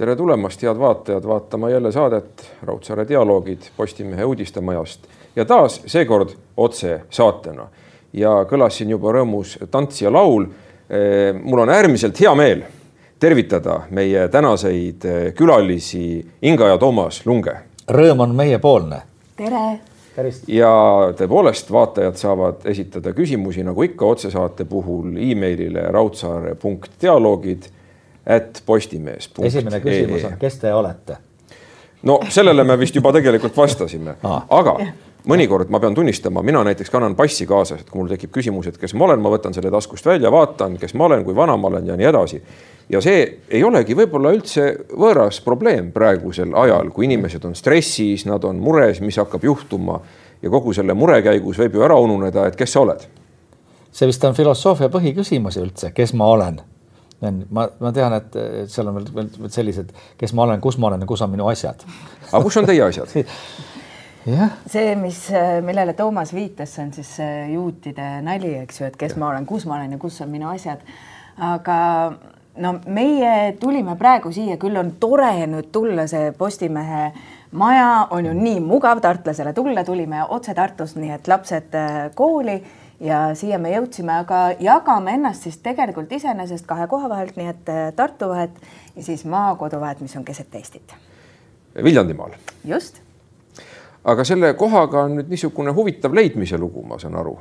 tere tulemast, head vaatajad, vaatama jälle saadet Raudsaare dialoogid Postimehe uudistemajast ja taas seekord otse saatena. ja kõlas siin juba rõõmus tants ja laul. mul on äärmiselt hea meel tervitada meie tänaseid külalisi Inga ja Toomas Lunge. Rõõm on meiepoolne. tere ja tõepoolest vaatajad saavad esitada küsimusi nagu ikka otsesaate puhul emailile raudsaare.dialoogid at postimees. esimene küsimus on, kes te olete? no sellele me vist juba tegelikult vastasime aga mõnikord ma pean tunnistama, mina näiteks kannan passi kaasas, et kui mul tekib küsimus, et kes ma olen, ma võtan selle taskust välja, vaatan, kes ma olen, kui vana ma olen ja nii edasi. ja see ei olegi võib-olla üldse võõras probleem praegusel ajal, kui inimesed on stressis, nad on mures, mis hakkab juhtuma ja kogu selle mure käigus võib ju ära ununeda, et kes sa oled. see vist on filosoofia põhiküsimus üldse, kes ma olen ma, ma tean, et seal on veel, veel sellised, kes ma olen, kus ma olen ja kus on minu asjad. aga kus on teie asjad see, mis, millele Toomas viitas, see on siis juutide nali, eks ju, et kes ja. ma olen, kus ma olen ja kus on minu asjad. aga no meie tulime praegu siia, küll on tore nüüd tulla see Postimehe maja on ju nii mugav tartlasele tulla, tulime otse Tartust, nii et lapsed kooli ja siia me jõudsime, aga jagame ennast siis tegelikult iseenesest kahe koha vahelt, nii et äh, Tartu vahet ja siis maakodu vahet, mis on keset Eestit. Viljandimaal. just. aga selle kohaga on nüüd niisugune huvitav leidmise lugu, ma saan aru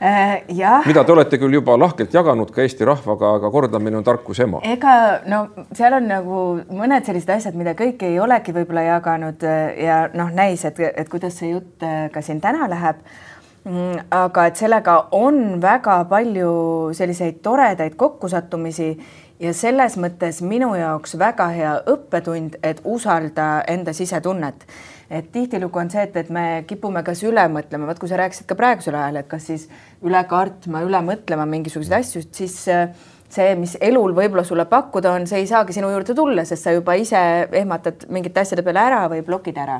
äh,. jah. mida te olete küll juba lahkelt jaganud ka Eesti rahvaga, aga kordamine on tarkuse ema. ega no seal on nagu mõned sellised asjad, mida kõik ei olegi võib-olla jaganud äh, ja noh, näis, et, et kuidas see jutt ka siin täna läheb aga et sellega on väga palju selliseid toredaid kokkusattumisi ja selles mõttes minu jaoks väga hea õppetund, et usalda enda sisetunnet. et tihtilugu on see, et, et me kipume kas üle mõtlema, vot kui sa rääkisid ka praegusel ajal, et kas siis üle kartma, üle mõtlema mingisuguseid asju, siis äh, see, mis elul võib-olla sulle pakkuda on, see ei saagi sinu juurde tulla, sest sa juba ise ehmatad mingite asjade peale ära või blokid ära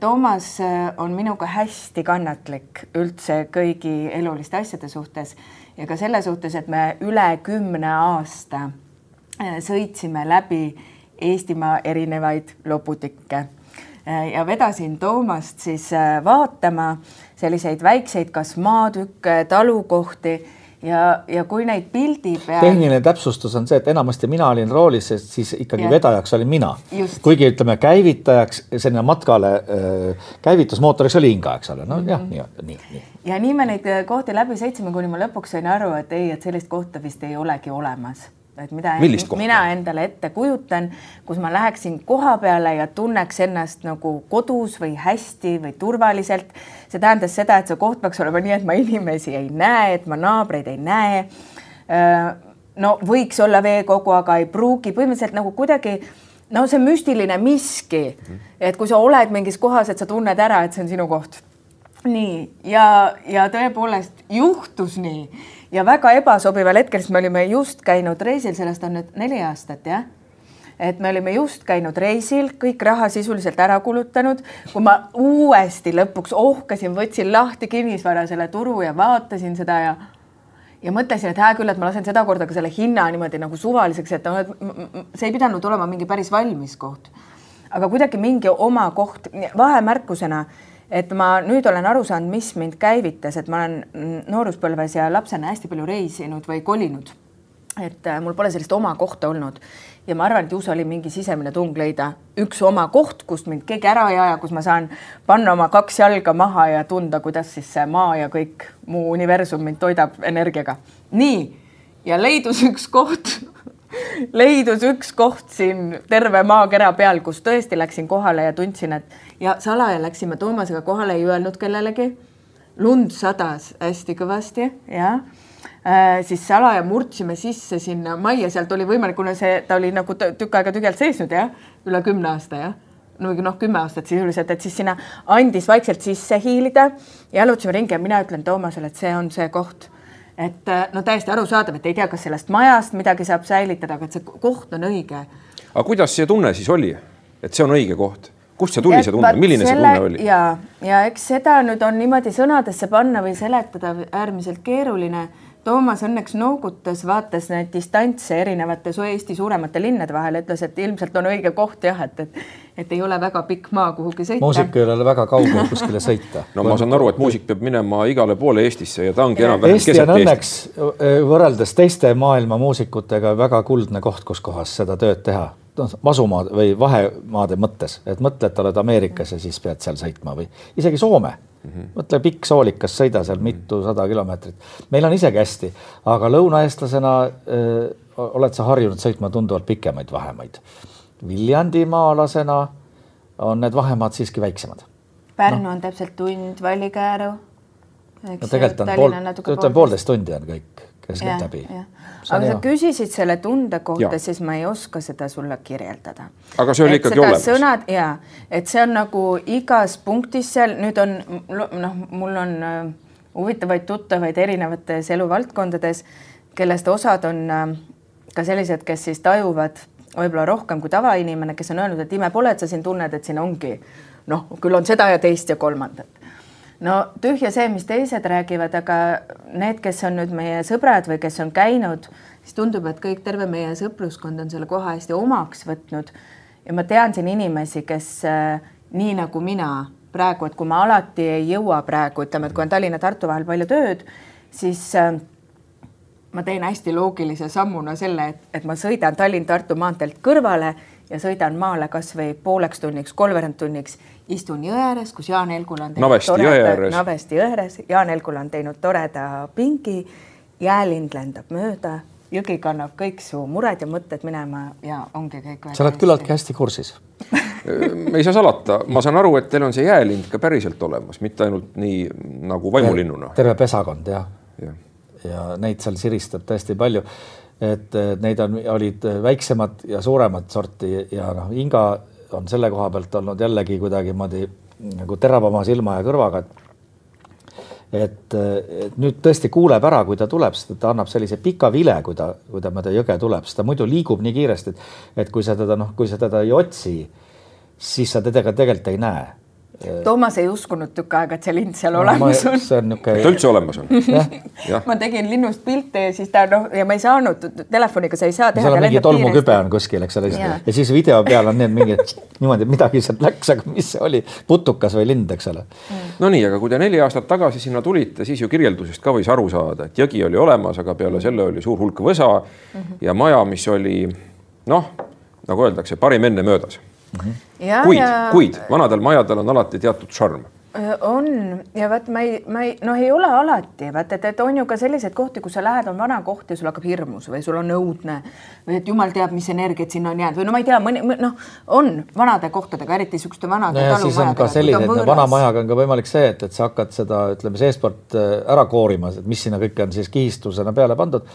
Toomas äh, on minuga hästi kannatlik üldse kõigi eluliste asjade suhtes ja ka selle suhtes, et me üle kümne aasta äh, sõitsime läbi Eestimaa erinevaid loputikke. Ja vedasin Toomast siis vaatama selliseid väikseid, kas maatükke, talukohti ja, ja kui neid pildi peal. tehniline täpsustus on see, et enamasti mina olin roolis, siis ikkagi ja. vedajaks olin mina. kuigi ütleme, käivitajaks sinna matkale äh, käivitusmootoriks oli Inga, eks ole, no mm -hmm. jah, nii, nii, nii. ja nii me neid äh, kohti läbi sõitsime, kuni ma lõpuks sain aru, et ei, et sellist kohta vist ei olegi olemas et mida mina endale ette kujutan, kus ma läheksin koha peale ja tunneks ennast nagu kodus või hästi või turvaliselt. See tähendas seda, et see koht peaks olema nii, et ma inimesi ei näe, et ma naabreid ei näe. no võiks olla veekogu, aga ei pruugi põhimõtteliselt nagu kuidagi no see müstiline miski, et kui sa oled mingis kohas, et sa tunned ära, et see on sinu koht. nii ja, ja tõepoolest juhtus nii ja väga ebasobival hetkel, sest me olime just käinud reisil, sellest on nüüd neli aastat, jah et me olime just käinud reisil, kõik raha sisuliselt ära kulutanud. kui ma uuesti lõpuks ohkasin, võtsin lahti kinnisvara selle turu ja vaatasin seda ja ja mõtlesin, et hää küll, et ma lasen sedakorda ka selle hinna niimoodi nagu suvaliseks, et noh, et see ei pidanud olema mingi päris valmis koht. aga kuidagi mingi oma koht, vahemärkusena et ma nüüd olen aru saanud, mis mind käivitas, et ma olen nooruspõlves ja lapsena hästi palju reisinud või kolinud. et äh, mul pole sellist oma kohta olnud ja ma arvan, et ju see oli mingi sisemine tung leida üks oma koht, kust mind keegi ära ei aja, kus ma saan panna oma kaks jalga maha ja tunda, kuidas siis see maa ja kõik muu universum mind toidab energiaga. nii ja leidus üks koht leidus üks koht siin terve maakera peal, kus tõesti läksin kohale ja tundsin, et ja salaja läksime Toomasega kohale, ei öelnud kellelegi. lund sadas hästi kõvasti, äh,. Siis salaja murdsime sisse sinna majja, sealt oli võimalik, kuna see, ta oli nagu tükk aega tühjalt seisnud, jah, üle kümne aasta, jah no noh, kümme aastat sisuliselt, et siis sinna andis vaikselt sisse hiilida ja jalutasime ringi ja mina ütlen Toomasele, et see on see koht. et äh, no täiesti arusaadav, et ei tea, kas sellest majast midagi saab säilitada, aga et see koht on õige. aga kuidas see tunne siis oli, et see on õige koht? kust see tuli, see tunne, milline selle, see tunne oli? ja, ja eks seda nüüd on niimoodi sõnadesse panna või seletada äärmiselt keeruline, Toomas õnneks noogutas, vaatas neid distantse erinevate Eesti suuremate linnade vahel, ütles, et ilmselt on õige koht jah, et, et et ei ole väga pikk maa kuhugi sõita. muusik ei ole väga kaugel kuskile sõita. no ma saan aru, et muusik peab minema igale poole Eestisse ja ta ongi enam-vähem Eesti on õnneks äh, võrreldes teiste maailma muusikutega väga kuldne koht, kus kohas seda tööd teha noh, masumaad või vahemaade mõttes, et mõtle, et oled Ameerikas ja siis pead seal sõitma või isegi Soome mm. -hmm. mõtle, pikk soolikas, sõida seal mitusada kilomeetrit. meil on isegi hästi, aga lõunaeestlasena öö, oled sa harjunud sõitma tunduvalt pikemaid vahemaid. Viljandimaalasena on need vahemaad siiski väiksemad. Pärnu no. on täpselt tund, Vallikääru. no tegelikult on pool, ütleme poolteist tundi on kõik keskeltläbi. aga sa küsisid selle tunde kohta, siis ma ei oska seda sulle kirjeldada. aga see oli ikkagi olemas? sõnad ja, et see on nagu igas punktis seal, nüüd on noh, mul on äh, huvitavaid tuttavaid erinevates eluvaldkondades, kellest osad on äh, ka sellised, kes siis tajuvad võib-olla rohkem kui tavainimene, kes on öelnud, et ime pole, et sa siin tunned, et siin ongi noh, küll on seda ja teist ja kolmandat no tühja see, mis teised räägivad, aga need, kes on nüüd meie sõbrad või kes on käinud, siis tundub, et kõik, terve meie sõpruskond on selle koha hästi omaks võtnud. ja ma tean siin inimesi, kes äh, nii nagu mina praegu, et kui ma alati ei jõua praegu, ütleme, et kui on Tallinna-Tartu vahel palju tööd, siis äh, ma teen hästi loogilise sammuna selle, et, et ma sõidan Tallinn-Tartu maanteelt kõrvale ja sõidan maale kasvõi pooleks tunniks, kolmveerand tunniks istun jõe ääres, kus Jaan Helgul on Navesti toreda, jõe ääres. Navesti jõe ääres, Jaan Helgul on teinud toreda pingi, jäälind lendab mööda, jõgi kannab kõik su mured ja mõtted minema ja ongi kõik. sa oled küllaltki hästi kursis me ei saa salata, ma saan aru, et teil on see jäälind ka päriselt olemas, mitte ainult nii nagu vaimulinnuna. terve pesakond jah ja. ja neid seal siristab tõesti palju. et neid on, olid väiksemad ja suuremat sorti ja noh, Inga on selle koha pealt olnud jällegi kuidagimoodi nagu teravama silma ja kõrvaga, et et, et nüüd tõesti kuuleb ära, kui ta tuleb, sest ta annab sellise pika vile, kui ta, kui ta mööda jõge tuleb, sest ta muidu liigub nii kiiresti, et, et kui sa teda noh, kui sa teda ei otsi, siis sa teda tegelikult ei näe Toomas ei uskunud tükk aega, et see lind seal no, olemas on. see on niisugune. ta üldse olemas on ma tegin linnust pilte ja siis ta noh, ja ma ei saanud telefoniga, sa ei saa teha. seal on mingi tolmukübe on kuskil, eks ole, ja siis video peal on need mingid niimoodi, midagi sealt läks, aga mis see oli, putukas või lind, eks ole mm.. Nonii, aga kui te neli aastat tagasi sinna tulite, siis ju kirjeldusest ka võis aru saada, et jõgi oli olemas, aga peale selle oli suur hulk võsa mm -hmm. ja maja, mis oli noh, nagu öeldakse, parim enne möödas mm. -hmm. kuid ja..., kuid vanadel majadel on alati teatud šarm. On. Ja vaat ma ei, ma ei, noh, ei ole alati, vaata, et, et on ju ka selliseid kohti, kus sa lähed, on vana koht ja sul hakkab hirmus või sul on õudne või et jumal teab, mis energiat sinna on jäänud. Või no ma ei tea, mõni noh, on vanade kohtadega, eriti niisuguste vanade no siis on ka sellised, vana majaga on ka võimalik see, et, et sa hakkad seda, ütleme, seestpoolt äh, ära koorima, et mis sinna kõike on siis kihistusena peale pandud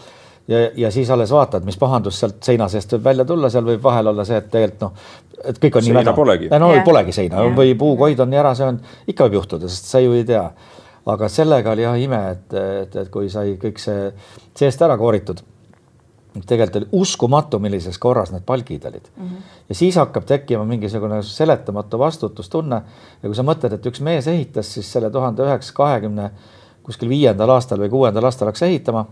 ja, ja siis alles vaatad, mis pahandus sealt seina seest võib välja tulla, seal võib vahel olla see, et tegelikult noh, et kõik on seina nii väga. polegi. no yeah. polegi seina yeah. või puukoid on nii ära söönud, ikka võib juhtuda, sest sa ju ei tea. aga sellega oli jah ime, et, et, et kui sai kõik see seest ära kooritud tegelikult oli uskumatu, millises korras need palgid olid mm. -hmm. ja siis hakkab tekkima mingisugune seletamatu vastutustunne ja kui sa mõtled, et üks mees ehitas siis selle tuhande üheksasaja kahekümne kuskil viiendal aastal või kuuendal aastal hakkas ehitama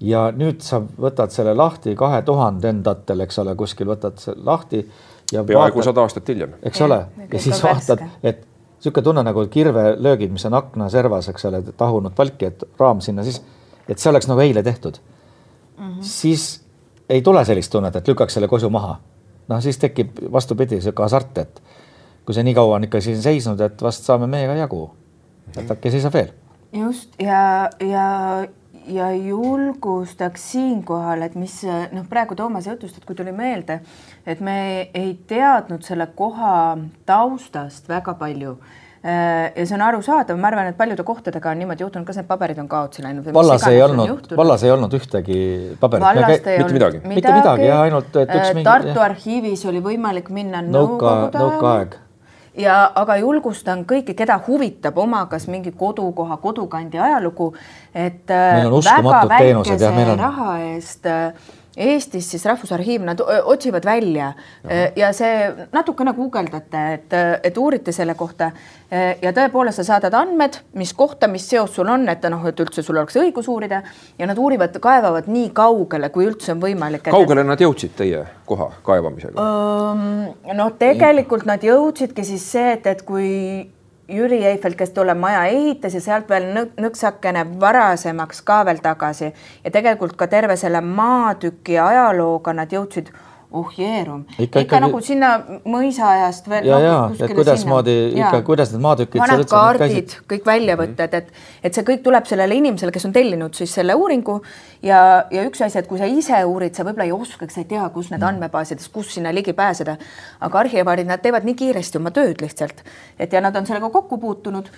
ja nüüd sa võtad selle lahti kahe tuhandendatel, eks ole, kuskil võtad lahti. peaaegu sada aastat hiljem. eks ole, ja siis vaatad, et niisugune tunne nagu kirvelöögid, mis on aknaservas, eks ole, tahunud palki, et raam sinna siis, et see oleks nagu eile tehtud mm. -hmm. siis ei tule sellist tunnet, et lükkaks selle kosu maha. noh, siis tekib vastupidi sihuke hasart, et kui see nii kaua on ikka siin seisnud, et vast saame meiega jagu. et äkki seisab veel. just ja, ja ja julgustaks siinkohal, et mis noh, praegu Toomase jutust, et kui tuli meelde, et me ei teadnud selle koha taustast väga palju äh, ja see on arusaadav, ma arvan, et paljude kohtadega on niimoodi juhtunud, kas need paberid on kaotsi läinud? vallas ei olnud, vallas ei olnud ühtegi paberit. mitte midagi, midagi.. mitte midagi jah, ainult et üks äh, mingi. Tartu arhiivis oli võimalik minna nõukogude ajal. nõukaaeg ja aga julgustan kõiki, keda huvitab oma kas mingi kodukoha, kodukandi ajalugu, et meil on uskumatud teenused ja meil on. raha eest äh, Eestis siis Rahvusarhiiv, nad otsivad välja ja, ja see natukene guugeldate, et, et uurite selle kohta ja tõepoolest sa saadad andmed, mis kohta, mis seos sul on, et noh, et üldse sul oleks õigus uurida ja nad uurivad, kaevavad nii kaugele, kui üldse on võimalik. kaugele nad jõudsid teie koha kaevamisega? noh, tegelikult nad jõudsidki siis see, et, et kui Jüri Eiffel, kes tolle maja ehitas ja sealt veel nõksakene varasemaks ka veel tagasi. Ja tegelikult ka terve selle maatüki ajalooga nad jõudsid oh jeerum, ikka, ikka nagu sinna mõisaajast veel. ja, ja, et kuidasmoodi ikka, kuidas need maatükid. vanad kaardid, kõik väljavõtted, et, et see kõik tuleb sellele inimesele, kes on tellinud siis selle uuringu ja, ja üks asi, et kui sa ise uurid, sa võib-olla ei oskaks, sa ei tea, kus need mm. andmebaasidest, kus sinna ligi pääseda. aga arhivaarid, nad teevad nii kiiresti oma tööd lihtsalt, et ja nad on sellega kokku puutunud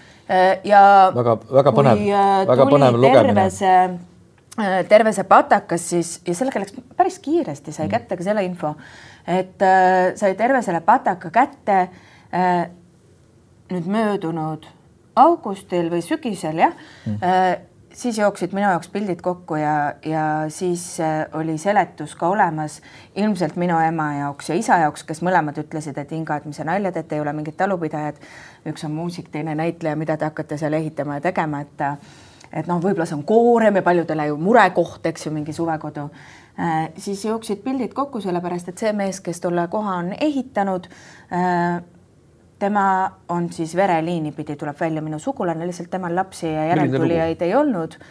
ja. väga, väga põnev, väga põnev lugemine Äh, terve see patakas siis ja sellega läks päris kiiresti, sai mm. kätte ka selle info, et äh, sai terve selle pataka kätte äh, nüüd möödunud augustil või sügisel jah mm. äh,, siis jooksid minu jaoks pildid kokku ja, ja siis äh, oli seletus ka olemas ilmselt minu ema jaoks ja isa jaoks, kes mõlemad ütlesid, et Inga, et mis sa nalja teed, ei ole mingit talupidajat. üks on muusik, teine näitleja, mida te hakkate seal ehitama ja tegema, et et noh, võib-olla see on koorem ja paljudele ju murekoht, eks ju, mingi suvekodu äh,. siis jooksid pildid kokku, sellepärast et see mees, kes tolle koha on ehitanud äh,, tema on siis vereliini pidi, tuleb välja minu sugulane, lihtsalt temal lapsi ja järeltulijaid ei olnud äh,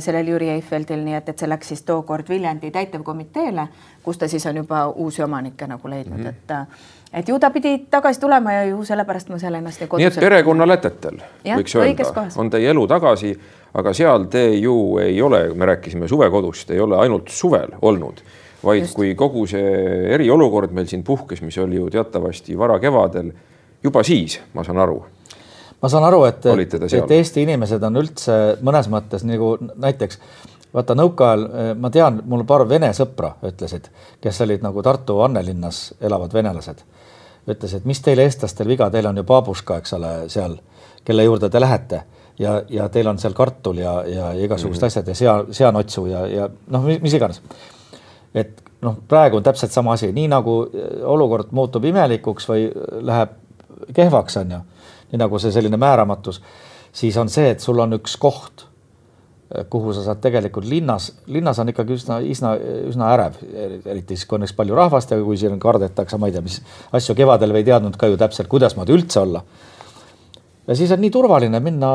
sellel Jüri Eifeldil, nii et, et see läks siis tookord Viljandi täitevkomiteele, kus ta siis on juba uusi omanikke nagu leidnud mm, -hmm. et äh, et ju ta pidi tagasi tulema ja ju sellepärast ma seal ennast kodus. nii et perekonnalätetel võiks öelda, on teie elu tagasi, aga seal te ju ei ole, me rääkisime suvekodust, ei ole ainult suvel olnud, vaid Just. kui kogu see eriolukord meil siin puhkes, mis oli ju teatavasti varakevadel, juba siis, ma saan aru ma saan aru, et, et Eesti inimesed on üldse mõnes mõttes nagu näiteks vaata nõukaajal eh, ma tean, mul paar vene sõpra ütlesid, kes olid nagu Tartu Annelinnas elavad venelased ütles, et mis teil, eestlastel viga, teil on ju babuška, eks ole, seal, kelle juurde te lähete ja, ja teil on seal kartul ja, ja igasugused mm -hmm. asjad ja sea, seanotsu ja, ja noh, mis iganes. et noh, praegu on täpselt sama asi, nii nagu äh, olukord muutub imelikuks või läheb kehvaks, on ju, nii nagu see selline määramatus, siis on see, et sul on üks koht kuhu sa saad tegelikult linnas, linnas on ikkagi üsna, üsna, üsna ärev, eriti siis, kui on palju rahvast ja kui siin kardetakse, ma ei tea, mis asju kevadel ei teadnud ka ju täpselt, kuidasmoodi üldse olla. ja siis on nii turvaline minna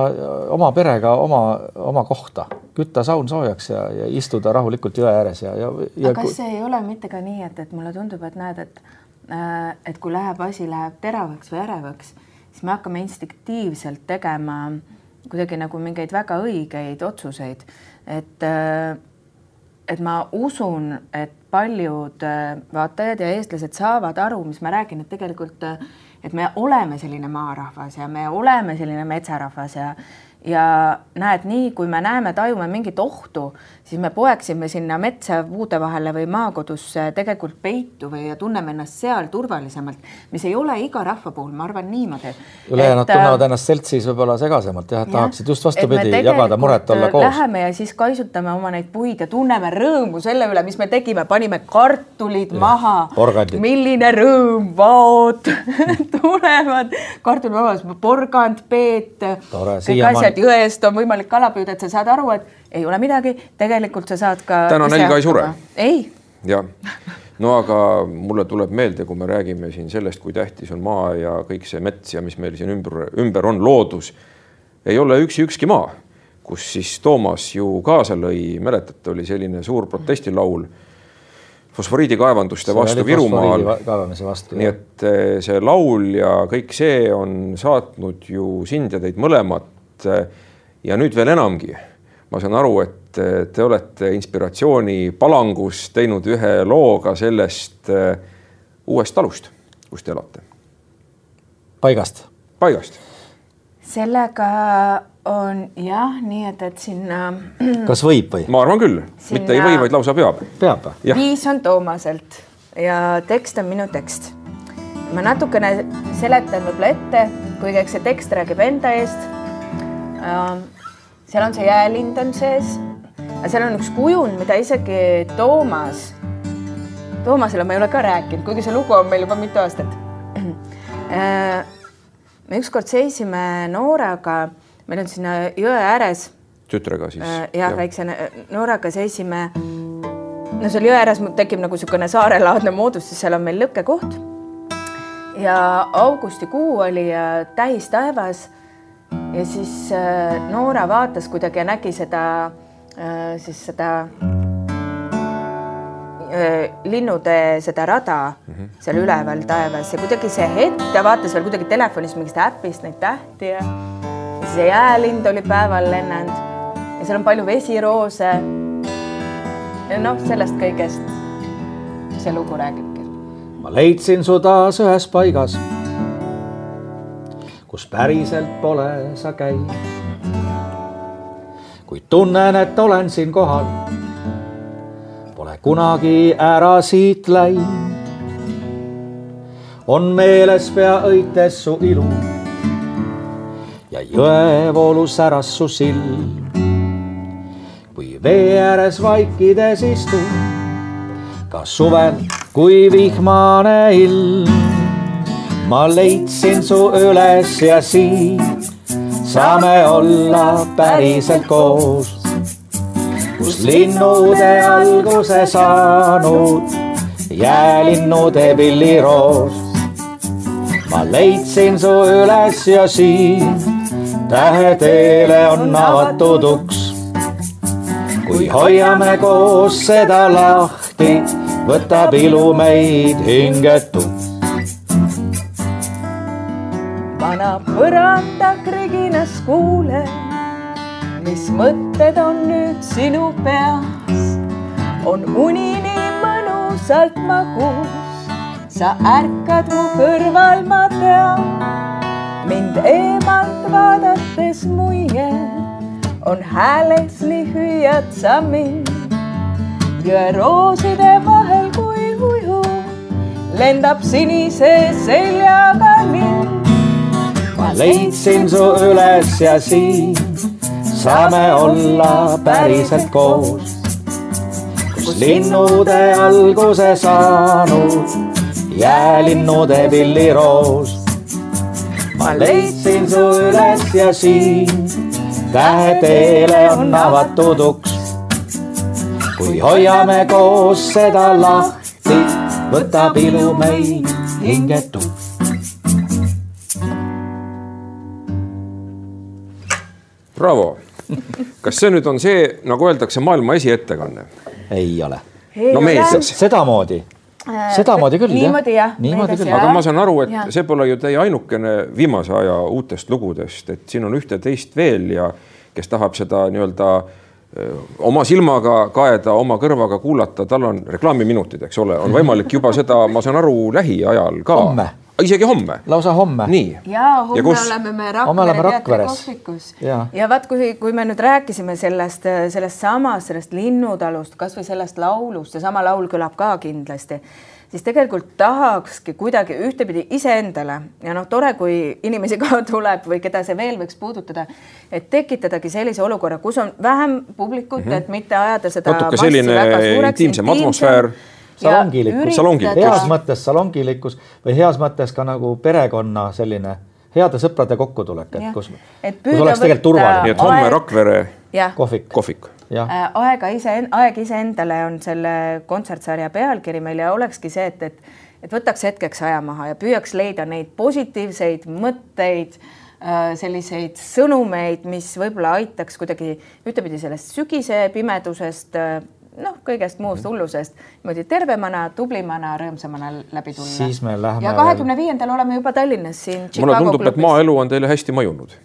oma perega oma, oma kohta, kütta saun soojaks ja, ja istuda rahulikult jõe ääres ja, ja, ja. aga kas see ei ole mitte ka nii, et, et mulle tundub, et näed, et, äh, et kui läheb asi läheb teravaks või ärevaks, siis me hakkame instinktiivselt tegema kuidagi nagu mingeid väga õigeid otsuseid, et äh, et ma usun, et paljud äh, vaatajad ja eestlased saavad aru, mis ma räägin, et tegelikult, äh, et me oleme selline maarahvas ja me oleme selline metsarahvas ja ja näed, nii kui me näeme, tajume mingit ohtu, siis me poeksime sinna metsa puude vahele või maakodusse tegelikult peitu või ja tunneme ennast seal turvalisemalt, mis ei ole iga rahva puhul, ma arvan niimoodi. ülejäänud tunnevad äh, ennast seltsis võib-olla segasemalt jah, et tahaksid just vastupidi jagada muret, olla koos. Läheme ja siis kaisutame oma neid puid ja tunneme rõõmu selle üle, mis me tegime, panime kartulid ja, maha. milline rõõm, vaat tulevad kartulivabas, porgand, peet, kõik asjad jõest on võimalik kala püüda, et sa saad aru, et ei ole midagi, tegelikult sa saad ka. täna nälga ei sure. ei. jah, no aga mulle tuleb meelde, kui me räägime siin sellest, kui tähtis on maa ja kõik see mets ja mis meil siin ümber, ümber on, loodus. ei ole üksi ükski maa, kus siis Toomas ju kaasa lõi, mäletate, oli selline suur protestilaul fosforiidikaevanduste vastu Virumaal. nii et eh, see laul ja kõik see on saatnud ju sind ja teid mõlemat. Eh, ja nüüd veel enamgi ma saan aru, et te olete inspiratsiooni palangus teinud ühe loo ka sellest äh, uuest talust, kus te elate. paigast. paigast. sellega on jah, nii et, et sinna. kas võib või? ma arvan küll sinna..., mitte ei või, vaid lausa peab. peab või? viis on Toomaselt ja tekst on minu tekst. ma natukene seletan võib-olla ette, kuigi eks see tekst räägib enda eest seal on see jäälind on sees seal on üks kujund, mida isegi Toomas, Toomasele ma ei ole ka rääkinud, kuigi see lugu on meil juba mitu aastat. Äh, me ükskord seisime Nooraga, meil on siin jõe ääres. tütrega siis? Äh, jah, väikse Nooraga seisime. no seal jõe ääres tekib nagu niisugune saarelaadne moodustus, seal on meil lõkkekoht. ja augustikuu oli täis taevas ja siis äh, Noora vaatas kuidagi ja nägi seda, äh, siis seda äh, linnude seda rada mm -hmm. seal üleval taevas ja kuidagi see hetk ta vaatas veel kuidagi telefonis mingist äpist neid tähti ja, ja siis see jäälind oli päeval lennanud ja seal on palju vesiroose. ja noh, sellest kõigest see lugu räägibki. ma leidsin su taas ühes paigas kus päriselt pole sa käinud. kuid tunnen, et olen siin kohal. Pole kunagi ära siit läinud. on meeles pea õites su ilu ja jõevoolu säras su silm. kui vee ääres vaikides istun, ka suvel, kui vihmane ilm ma leidsin su üles ja siit saame olla päriselt koos. kus linnude alguse saanud jäälinnude pilliroos. ma leidsin su üles ja siin täheteele on avatud uks. kui hoiame koos seda lahti, võtab ilu meid hingetuks. Vana põranda kriginas kuule, mis mõtted on nüüd sinu peas. on uni nii mõnusalt magus, sa ärkad mu kõrval, ma tean. mind eemalt vaadates muie, on hääles nii hüüad sa mind. jõerooside vahel, kui uju lendab sinise seljaga lind leidsin su üles ja siin saame olla päriselt koos. kus linnude alguse saanud jäälinnude pilliroos. ma leidsin su üles ja siin täheteele on avatud uks. kui hoiame koos seda lahti, võtab ilu meid hingetuks. Bravo. kas see nüüd on see, nagu öeldakse, maailma esiettekanne? ei ole. no meedias. sedamoodi äh, sedamoodi küll niimoodi jah. niimoodi küll. aga ma saan aru, et ja. see pole ju teie ainukene viimase aja uutest lugudest, et siin on ühte-teist veel ja kes tahab seda nii-öelda oma silmaga kaeda, oma kõrvaga kuulata, tal on reklaamiminutid, eks ole, on võimalik juba seda, ma saan aru, lähiajal ka. homme isegi homme? lausa homme. nii. ja homme ja oleme me Rakvere teatrikohvikus ja, ja vaat, kui, kui me nüüd rääkisime sellest, sellest samast, sellest Linnutalust, kasvõi sellest laulust, seesama laul kõlab ka kindlasti, siis tegelikult tahakski kuidagi ühtepidi iseendale ja noh, tore, kui inimesi ka tuleb või keda see veel võiks puudutada, et tekitadagi sellise olukorra, kus on vähem publikut mm, -hmm. et mitte ajada seda natuke selline intiimsem atmosfäär salongilikkus, salongilikkus., heas mõttes salongilikkus või heas mõttes ka nagu perekonna selline heade sõprade kokkutulek, et kus, kus oleks tegelikult turvaline. nii et homme Rakvere kohvik, kohvik.. Äh, aega ise, aeg iseendale on selle kontsertsarja pealkiri meil ja olekski see, et, et, et võtaks hetkeks aja maha ja püüaks leida neid positiivseid mõtteid äh, selliseid sõnumeid, mis võib-olla aitaks kuidagi ühtepidi sellest sügise pimedusest äh, noh, kõigest muust hullusest niimoodi tervemana, tublimana, rõõmsamana läbi tulla. siis me läheme. ja kahekümne viiendal oleme juba Tallinnas siin. mulle tundub, et maaelu on teile hästi mõjunud.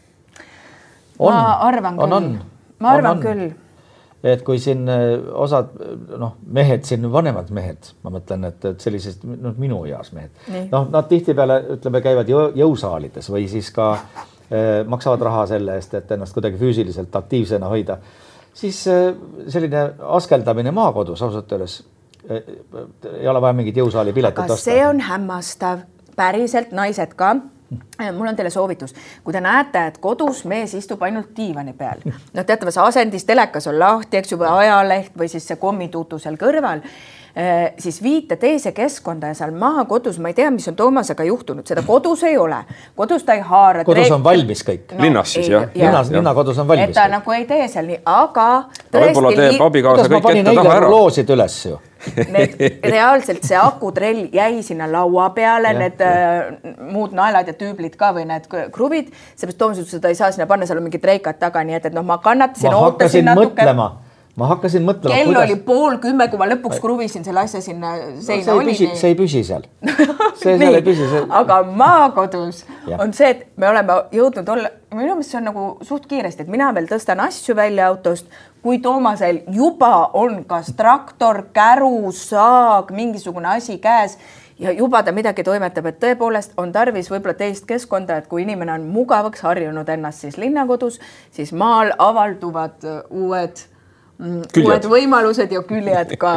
ma arvan küll. ma arvan on, on. küll et kui siin äh, osad noh, mehed siin, vanemad mehed, ma mõtlen, et, et sellised noh, minu eas mehed, noh, nad tihtipeale ütleme, käivad jõu, jõusaalides või siis ka eh, maksavad raha selle eest, et ennast kuidagi füüsiliselt aktiivsena hoida siis äh, selline askeldamine maakodus ausalt öeldes äh, ei ole vaja mingit jõusaali piletit osta. see on hämmastav, päriselt naised ka. Mul on teile soovitus, kui te näete, et kodus mees istub ainult diivani peal, noh, teatavas asendis, telekas on lahti, eks ju, või ajaleht või siis see kommituutu seal kõrval Äh, siis viite teise keskkonda ja seal maakodus, ma ei tea, mis on Toomasega juhtunud, seda kodus ei ole, kodus ta ei haara. kodus on valmis kõik no,. linnas siis jah ja.? linnas, linnakodus on valmis. et ta kõik. nagu ei tee seal nii, aga. võib-olla teeb abikaasa kõik ette taha ära. loosid üles ju Need reaalselt see akutrell jäi sinna laua peale, need äh, muud naelad ja tüüblid ka või need kruvid, seepärast Toomas ütles, et ta ei saa sinna panna, seal on mingid reikad taga, nii et, et noh, ma kannatasin, ootasin natuke. mõtlema ma hakkasin mõtlema. kell kuidas... oli pool kümme, kui ma lõpuks kruvisin selle asja sinna seina no,. see, see ei püsi seal. see seal ei püsi see.... aga maakodus ja. on see, et me oleme jõudnud olla, minu meelest see on nagu suht kiiresti, et mina veel tõstan asju välja autost, kui Toomasel juba on kas traktor, käru, saag, mingisugune asi käes ja juba ta midagi toimetab, et tõepoolest on tarvis võib-olla teist keskkonda, et kui inimene on mugavaks harjunud ennast siis linnakodus, siis maal avalduvad uued Mm, uued võimalused ja küljed ka,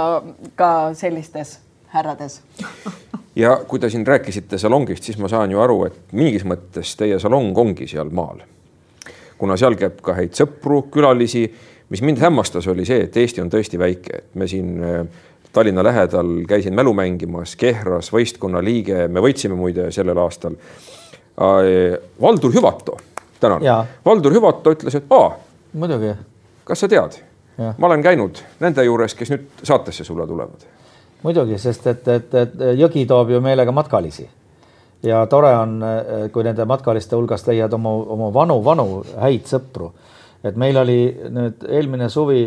ka sellistes härrades ja kui te siin rääkisite salongist, siis ma saan ju aru, et mingis mõttes teie salong ongi seal maal. kuna seal käib ka häid sõpru, külalisi, mis mind hämmastas, oli see, et Eesti on tõesti väike, et me siin äh, Tallinna lähedal käisin mälu mängimas, Kehras võistkonna liige, me võitsime muide sellel aastal. Äh, Valdur Hüvato, tänan. Valdur Hüvato ütles, et aa. muidugi. kas sa tead ma olen käinud nende juures, kes nüüd saatesse sulle tulevad. muidugi, sest et, et, et jõgi toob ju meelega matkalisi ja tore on, kui nende matkaliste hulgast leiad oma, oma vanu-vanu häid sõpru. et meil oli nüüd eelmine suvi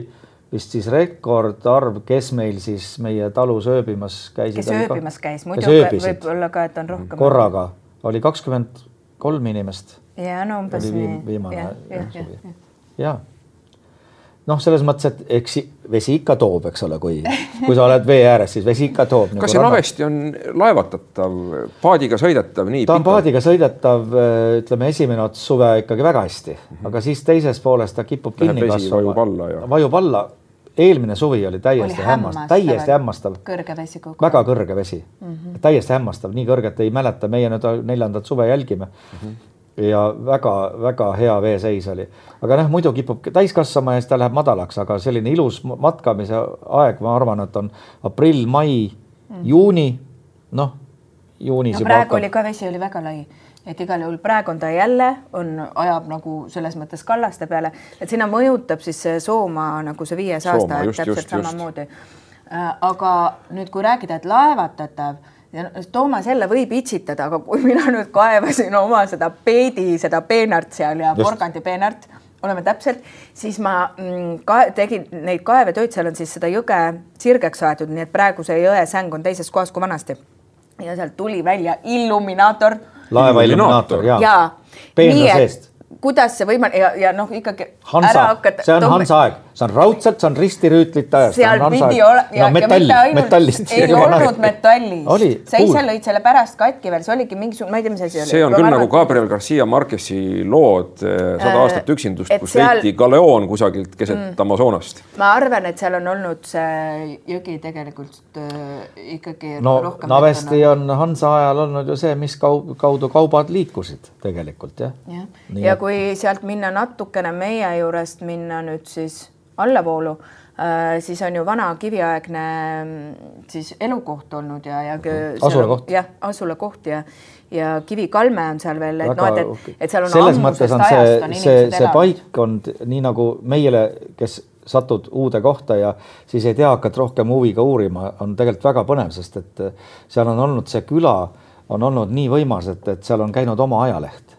vist siis rekordarv, kes meil siis meie talus ööbimas käisid. kes ööbimas käis, muidu võib-olla ka, et on rohkem. korraga oli kakskümmend kolm inimest. ja no umbes nii. viimane suvi. ja noh, selles mõttes, et eks vesi ikka toob, eks ole, kui, kui sa oled vee ääres, siis vesi ikka toob. kas nagu see ranna... Navesti on laevatatav, paadiga sõidetav nii? ta on pikalt? paadiga sõidetav, ütleme, esimene ots suve ikkagi väga hästi mm, -hmm. aga siis teises pooles ta kipub kinni kasvama. vajub alla ja. vajub alla. eelmine suvi oli täiesti oli hämmastav, täiesti hämmastav. kõrge vesi kogu aeg. väga kõrge vesi mm, -hmm. täiesti hämmastav, nii kõrget ei mäleta, meie nüüd neljandat suve jälgime mm. -hmm ja väga-väga hea veeseis oli. aga noh, muidu kipub täis kasvama ja siis ta läheb madalaks, aga selline ilus matkamise aeg, ma arvan, et on aprill, mai mm., juuni, noh, juunis no,. praegu hakkab... oli ka vesi oli väga lai, et igal juhul praegu on ta jälle, on, ajab nagu selles mõttes kallaste peale, et sinna mõjutab siis see Soomaa nagu see viies aasta, et täpselt just, samamoodi. Äh, aga nüüd, kui rääkida, et laevatatav ja Toomas jälle võib itsitada, aga kui mina nüüd kaevasin oma seda peedi, seda peenart seal ja porgandi peenart, oleme täpselt, siis ma mm, ka tegin neid kaevetöid, seal on siis seda jõge sirgeks aetud, nii et praegu see jõe säng on teises kohas kui vanasti. ja sealt tuli välja illuminaator. laeva illuminaator, jaa ja. peenra seest kuidas see võimalik ja, ja noh, ikkagi. Hansa, see on Hansa aeg, see on raudselt, see on ristirüütlite ajast. seal pidi olema ja, no, metall, ja mitte metallist. ei olnud metallist. sa ise lõid selle pärast katki veel, see oligi mingisugune, ma ei tea, mis asi oli. see on küll nagu Gabriel Garcia Marquesi lood eh, Sada äh, aastat üksindust, kus seal... leiti galeoon kusagilt keset mm. Amazonast. ma arvan, et seal on olnud see jõgi tegelikult äh, ikkagi no, rohkem. Navesti on Hansa ajal olnud ju see, mis kaudu kaubad liikusid tegelikult jah. jah, ja kui kui sealt minna natukene meie juurest minna nüüd siis allavoolu, äh, siis on ju vana kiviaegne mm, siis elukoht olnud ja, ja asulakoht. jah, asulakoht ja ja kivikalme on seal veel, et noh, et, et, et seal on selles mõttes on see, see, see paik on nii nagu meile, kes satud uude kohta ja siis ei tea, hakkad rohkem huviga uurima, on tegelikult väga põnev, sest et seal on olnud see küla on olnud nii võimas, et, et seal on käinud oma ajaleht.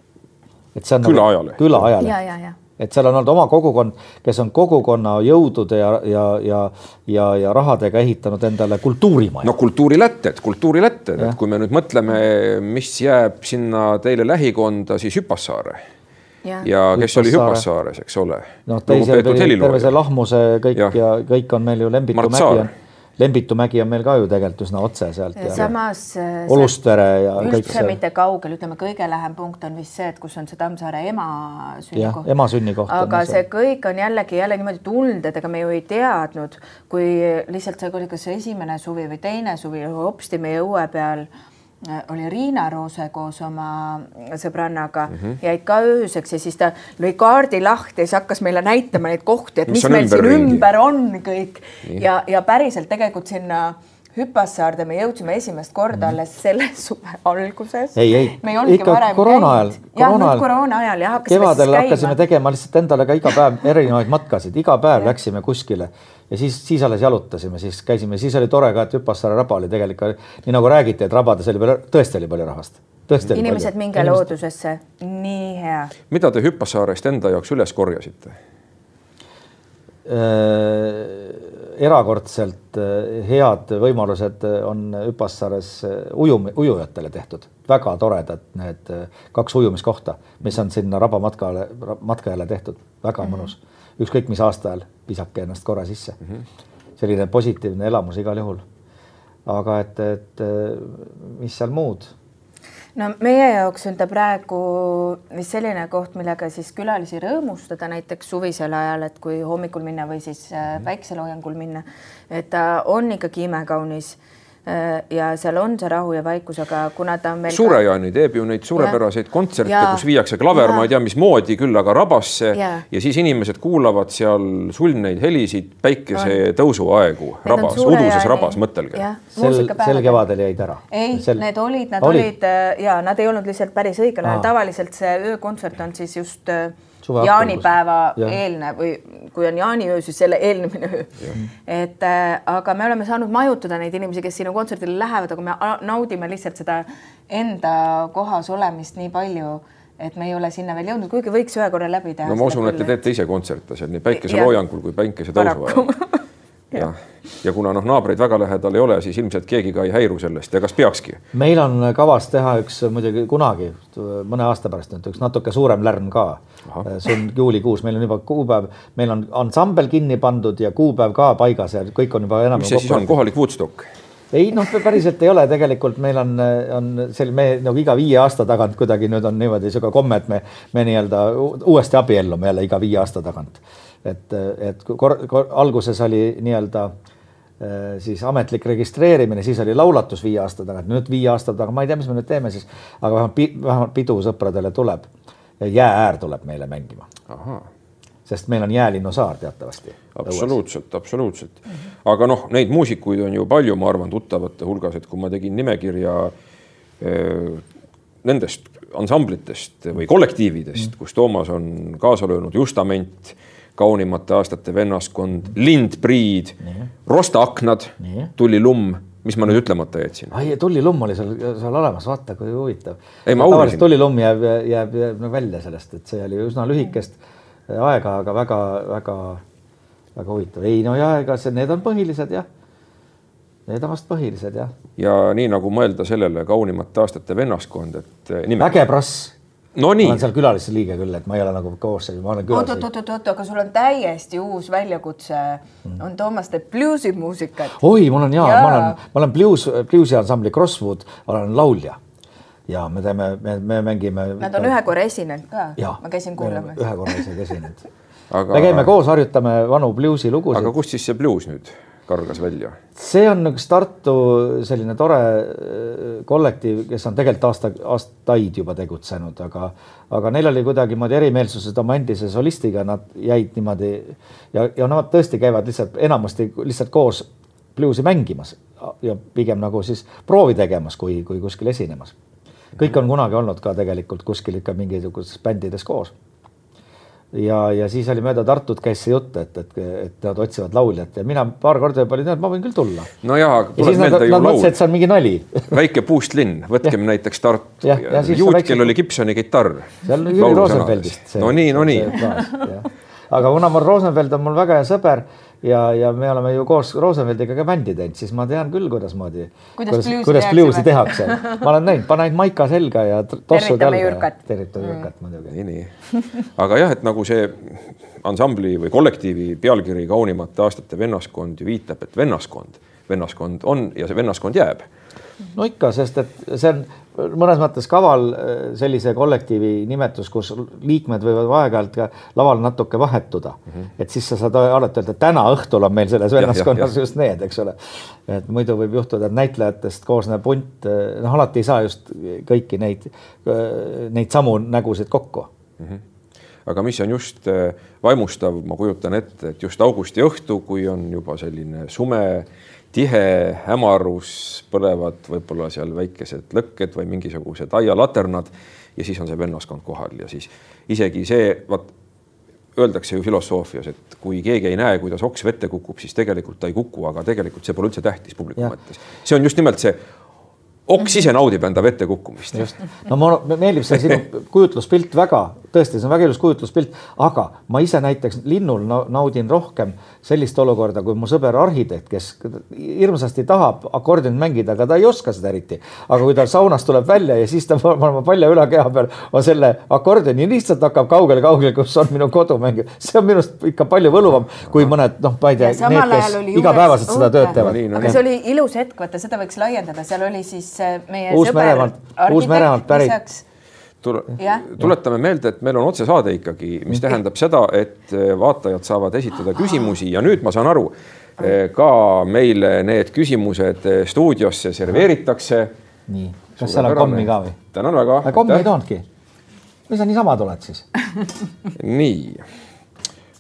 Et see on külaajaleht. nagu,. külaajaleht et seal on olnud oma kogukond, kes on kogukonna jõudude ja, ja, ja, ja, ja rahadega ehitanud endale kultuurimaja. no kultuurilätted, kultuurilätted, et kui me nüüd mõtleme, mis jääb sinna teile lähikonda, siis Hüppassaare. ja, ja kes oli Hüppassaares, eks ole. noh, teise, terve see lahmuse kõik ja, ja kõik on meil ju Lembitu mägi on Lembitu mägi on meil ka ju tegelikult üsna otse sealt. samas. Olustvere ja see. mitte kaugel, ütleme kõige lähem punkt on vist see, et kus on see Tammsaare ema sünnikoht. ema sünnikoht. aga see kõik on jällegi jälle niimoodi tulnud, et ega me ju ei teadnud, kui lihtsalt see oli kas esimene suvi või teine suvi, hopsti meie õue peal oli Riina Roose koos oma sõbrannaga mm, -hmm. jäid ka ööseks ja siis ta lõi kaardi lahti ja siis hakkas meile näitama neid kohti, et mis, mis meil siin ringi. ümber on kõik Nii. ja, ja päriselt tegelikult sinna Hüppassaarde me jõudsime esimest korda mhm. alles selle suve alguses. ei, ei, ikka koroona ajal. jah, nüüd koroona ajal jah. kevadel hakkasime tegema lihtsalt endale ka iga päev erinevaid matkasid, iga päev ja. läksime kuskile ja siis, siis alles jalutasime, siis käisime, siis oli tore ka, et Hüppassaare raba oli tegelikult nii nagu räägiti, et rabades oli palju, tõesti oli palju rahvast. inimesed, minge Inimesed... loodusesse, nii hea. mida te Hüppassaarest enda jaoks üles korjasite äh,? erakordselt äh, head võimalused on Hüpassaares äh, ujum, ujujatele tehtud, väga toredad need kaks ujumiskohta, mis on sinna rabamatkale, matkajale tehtud, väga mm -hmm. mõnus ükskõik mis aastaajal visake ennast korra sisse mm. -hmm. selline positiivne elamus igal juhul. aga et, et mis seal muud? no meie jaoks on ta praegu vist selline koht, millega siis külalisi rõõmustada näiteks suvisel ajal, et kui hommikul minna või siis äh, päikseloojangul minna, et ta on ikkagi imekaunis ja seal on see rahu ja vaikus, aga kuna ta on meil Suure-Jaani teeb ju neid suurepäraseid kontserte, kus viiakse klaver, ma ei tea, mismoodi küll, aga rabasse. Ja. ja siis inimesed kuulavad seal sulneid helisid päikesetõusu aegu rabas, uduses rabas, mõtelge. sel, sel kevadel jäid ära? ei sel..., need olid, nad olid, olid äh, ja nad ei olnud lihtsalt päris õigel ajal, tavaliselt see öökontsert on siis just äh, jaanipäeva ja. eelne või kui on jaaniöö, siis selle eelnemine öö. et äh, aga me oleme saanud majutada neid inimesi, kes sinna kontserdile lähevad, aga me naudime lihtsalt seda enda kohas olemist nii palju et me ei ole sinna veel jõudnud, kuigi võiks ühe korra läbi teha. no ma usun, et te teete ise kontserte seal nii päikeseloojangul kui päikesetõusu ajal jah, ja kuna noh, naabreid väga lähedal ei ole, siis ilmselt keegi ka ei häiru sellest ja kas peakski? meil on kavas teha üks muidugi kunagi mõne aasta pärast nüüd üks natuke suurem lärm ka. see on juulikuus, meil on juba kuupäev, meil on ansambel kinni pandud ja kuupäev ka paigas ja kõik on juba enam. mis see siis on, kohalik Woodstock? ei noh, päriselt ei ole, tegelikult meil on, on sel-, me nagu iga viie aasta tagant kuidagi nüüd on niimoodi sihuke komme, et me, me nii-öelda uuesti abiellume jälle iga viie aasta tagant et, et kor, kor, alguses oli nii-öelda äh, siis ametlik registreerimine, siis oli laulatus viie aasta tagant, nüüd viie aasta tagant, ma ei tea, mis me nüüd teeme siis, aga vähemalt, vähemalt pidu sõpradele tuleb. jäääär tuleb meile mängima. sest meil on Jäälinnu saar teatavasti. absoluutselt, absoluutselt. aga noh, neid muusikuid on ju palju, ma arvan, tuttavate hulgas, et kui ma tegin nimekirja äh, nendest ansamblitest või kollektiividest mm., kus Toomas on kaasa löönud, Justament kaunimate aastate vennaskond, Lindpriid, Rosta aknad, tuli lumm mis ma nüüd ütlemata jätsin? ai, tullilumm oli seal, seal olemas, vaata kui huvitav. tavaliselt tullilumm jääb, jääb, jääb nagu välja sellest, et see oli üsna lühikest aega, aga väga-väga-väga huvitav. ei no ja ega see, need on põhilised jah. Need on vast põhilised jah. ja nii nagu mõelda sellele kaunimate aastate vennaskond, et. vägeprass no nii. ma olen seal külalisliige küll, et ma ei ole nagu koosseis, ma olen külas. oot-oot-oot, aga sul on täiesti uus väljakutse mm.. on Toomas teeb bluusimuusikat. oi, mul on ja, ja., ma olen, ma olen bluus, bluusi ansambli Crosswood, olen laulja ja me teeme, me, me mängime. Nad on ühe korra esinenud ka. ma käisin kuulamas. ühe korra isegi esinenud aga.... me käime koos, harjutame vanu bluusi lugusid. aga kust siis see bluus nüüd? Kargas välja? see on üks Tartu selline tore äh, kollektiiv, kes on tegelikult aasta, aastaid juba tegutsenud, aga, aga neil oli kuidagimoodi erimeelsused oma endise solistiga, nad jäid niimoodi ja, ja nad tõesti käivad lihtsalt enamasti lihtsalt koos bluusi mängimas ja pigem nagu siis proovi tegemas, kui, kui kuskil esinemas. kõik on kunagi olnud ka tegelikult kuskil ikka mingisugustes bändides koos ja, ja siis oli mööda Tartut käis see jutt, et, et, et nad otsivad lauljat ja mina paar korda juba olin, et ma võin küll tulla. no ja, ja siis nad, nad mõtlesid, et see on mingi nali väike puustlinn, võtkem ja. näiteks Tartu. juut, kellel oli Gibsoni kitarr. seal on Jüri Rosenfeldist. no nii, no nii. aga kuna mul Rosenfeld on mul väga hea sõber ja, ja me oleme ju koos Rosenfeldiga ka bändi teinud, siis ma tean küll, kuidasmoodi, kuidas, kuidas bluusi tehakse. ma olen näinud, pane ainult maika selga ja tossud jalga. tervitame Jürkat mm. muidugi. nii, nii. aga jah, et nagu see ansambli või kollektiivi pealkiri Kaunimate aastate vennaskond ju viitab, et vennaskond, vennaskond on ja see vennaskond jääb no ikka, sest et see on mõnes mõttes kaval äh, sellise kollektiivi nimetus, kus liikmed võivad aeg-ajalt ka laval natuke vahetuda mm. -hmm. et siis sa saad alati öelda, täna õhtul on meil selles vennaskonnas just need, eks ole. et muidu võib juhtuda, et näitlejatest koosnev punt, äh, noh, alati ei saa just kõiki neid, äh, neid samu nägusid kokku mm. -hmm aga mis on just vaimustav, ma kujutan ette, et just augusti õhtu, kui on juba selline sume tihe hämarus, põlevad võib-olla seal väikesed lõkked või mingisugused aialaternad ja siis on see vennaskond kohal ja siis isegi see, vaat öeldakse ju filosoofias, et kui keegi ei näe, kuidas oks vette kukub, siis tegelikult ta ei kuku, aga tegelikult see pole üldse tähtis publiku mõttes. see on just nimelt see oks ise naudib enda vette kukkumist. just, no mulle meeldib see sinu kujutluspilt väga, tõesti, see on väga ilus kujutluspilt, aga ma ise näiteks linnul naudin rohkem sellist olukorda, kui mu sõber arhitekt, kes hirmsasti tahab akordionit mängida, aga ta ei oska seda eriti. aga kui ta saunast tuleb välja ja siis ta paneb palja ülakeha peal on selle akordioni lihtsalt hakkab kaugel-kaugel, kus on minu kodu mängib, see on minu arust ikka palju võluvam kui mõned noh, ma ei tea, need, kes igapäevaselt seda tööd teevad. aga see oli ilus hetk, vaata seda võiks laiendada, seal oli siis meie Uus-Meremaalt, Uus-Meremaalt pärit tule, tuletame meelde, et meil on otsesaade ikkagi, mis tähendab seda, et eh, vaatajad saavad esitada küsimusi ja nüüd ma saan aru, eh, ka meile need küsimused stuudiosse serveeritakse. nii, kas seal on kommi ka või? tänan väga. kommi ei toonudki. või sa niisama tuled siis nii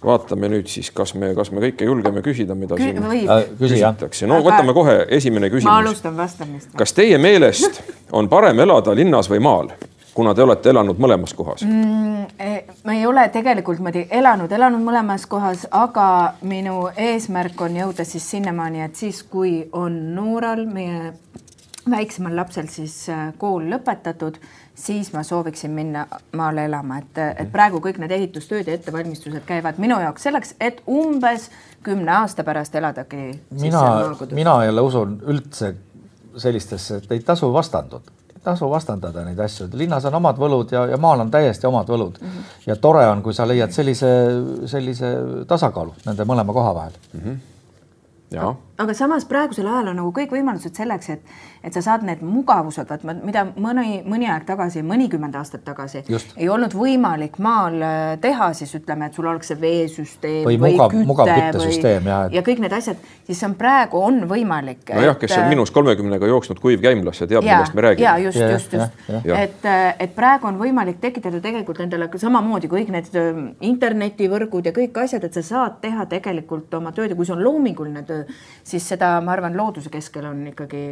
vaatame nüüd siis, kas me, kas me kõike julgeme küsida, mida Kü siin äh, küsitakse. no võtame kohe esimene küsimus. ma alustan vastamist. kas teie meelest on parem elada linnas või maal? kuna te olete elanud mõlemas kohas mm,? E, ma ei ole tegelikult niimoodi elanud, elanud mõlemas kohas, aga minu eesmärk on jõuda siis sinnamaani, et siis, kui on Nooral, meie väiksemal lapsel siis äh, kool lõpetatud siis ma sooviksin minna maale elama, et, et praegu kõik need ehitustööd ja ettevalmistused käivad minu jaoks selleks, et umbes kümne aasta pärast eladagi. mina, mina jälle usun üldse sellistesse, et ei tasu vastanduda tasu vastandada neid asju, linnas on omad võlud ja, ja maal on täiesti omad võlud mm. -hmm. ja tore on, kui sa leiad sellise, sellise tasakaalu nende mõlema koha vahel mm. -hmm. Aga samas praegusel ajal on nagu kõik võimalused selleks, et et sa saad need mugavused, vaat mida mõni, mõni aeg tagasi, mõnikümmend aastat tagasi Just. ei olnud võimalik maal äh, teha, siis ütleme, et sul oleks see veesüsteem või, või mugav, küte mugav küttesüsteem ja, et... ja kõik need asjad, siis see on praegu on võimalik. nojah, kes on äh, miinus kolmekümnega jooksnud kuivkäimlasse, teab, millest me räägime. ja just, just, just, et, äh, et praegu on võimalik tekitada tegelikult endale samamoodi kõik need internetivõrgud ja kõik asjad, et sa saad teha tegelikult oma tööd ja kui see on loominguline töö, siis seda, ma arvan, looduse keskel on ikkagi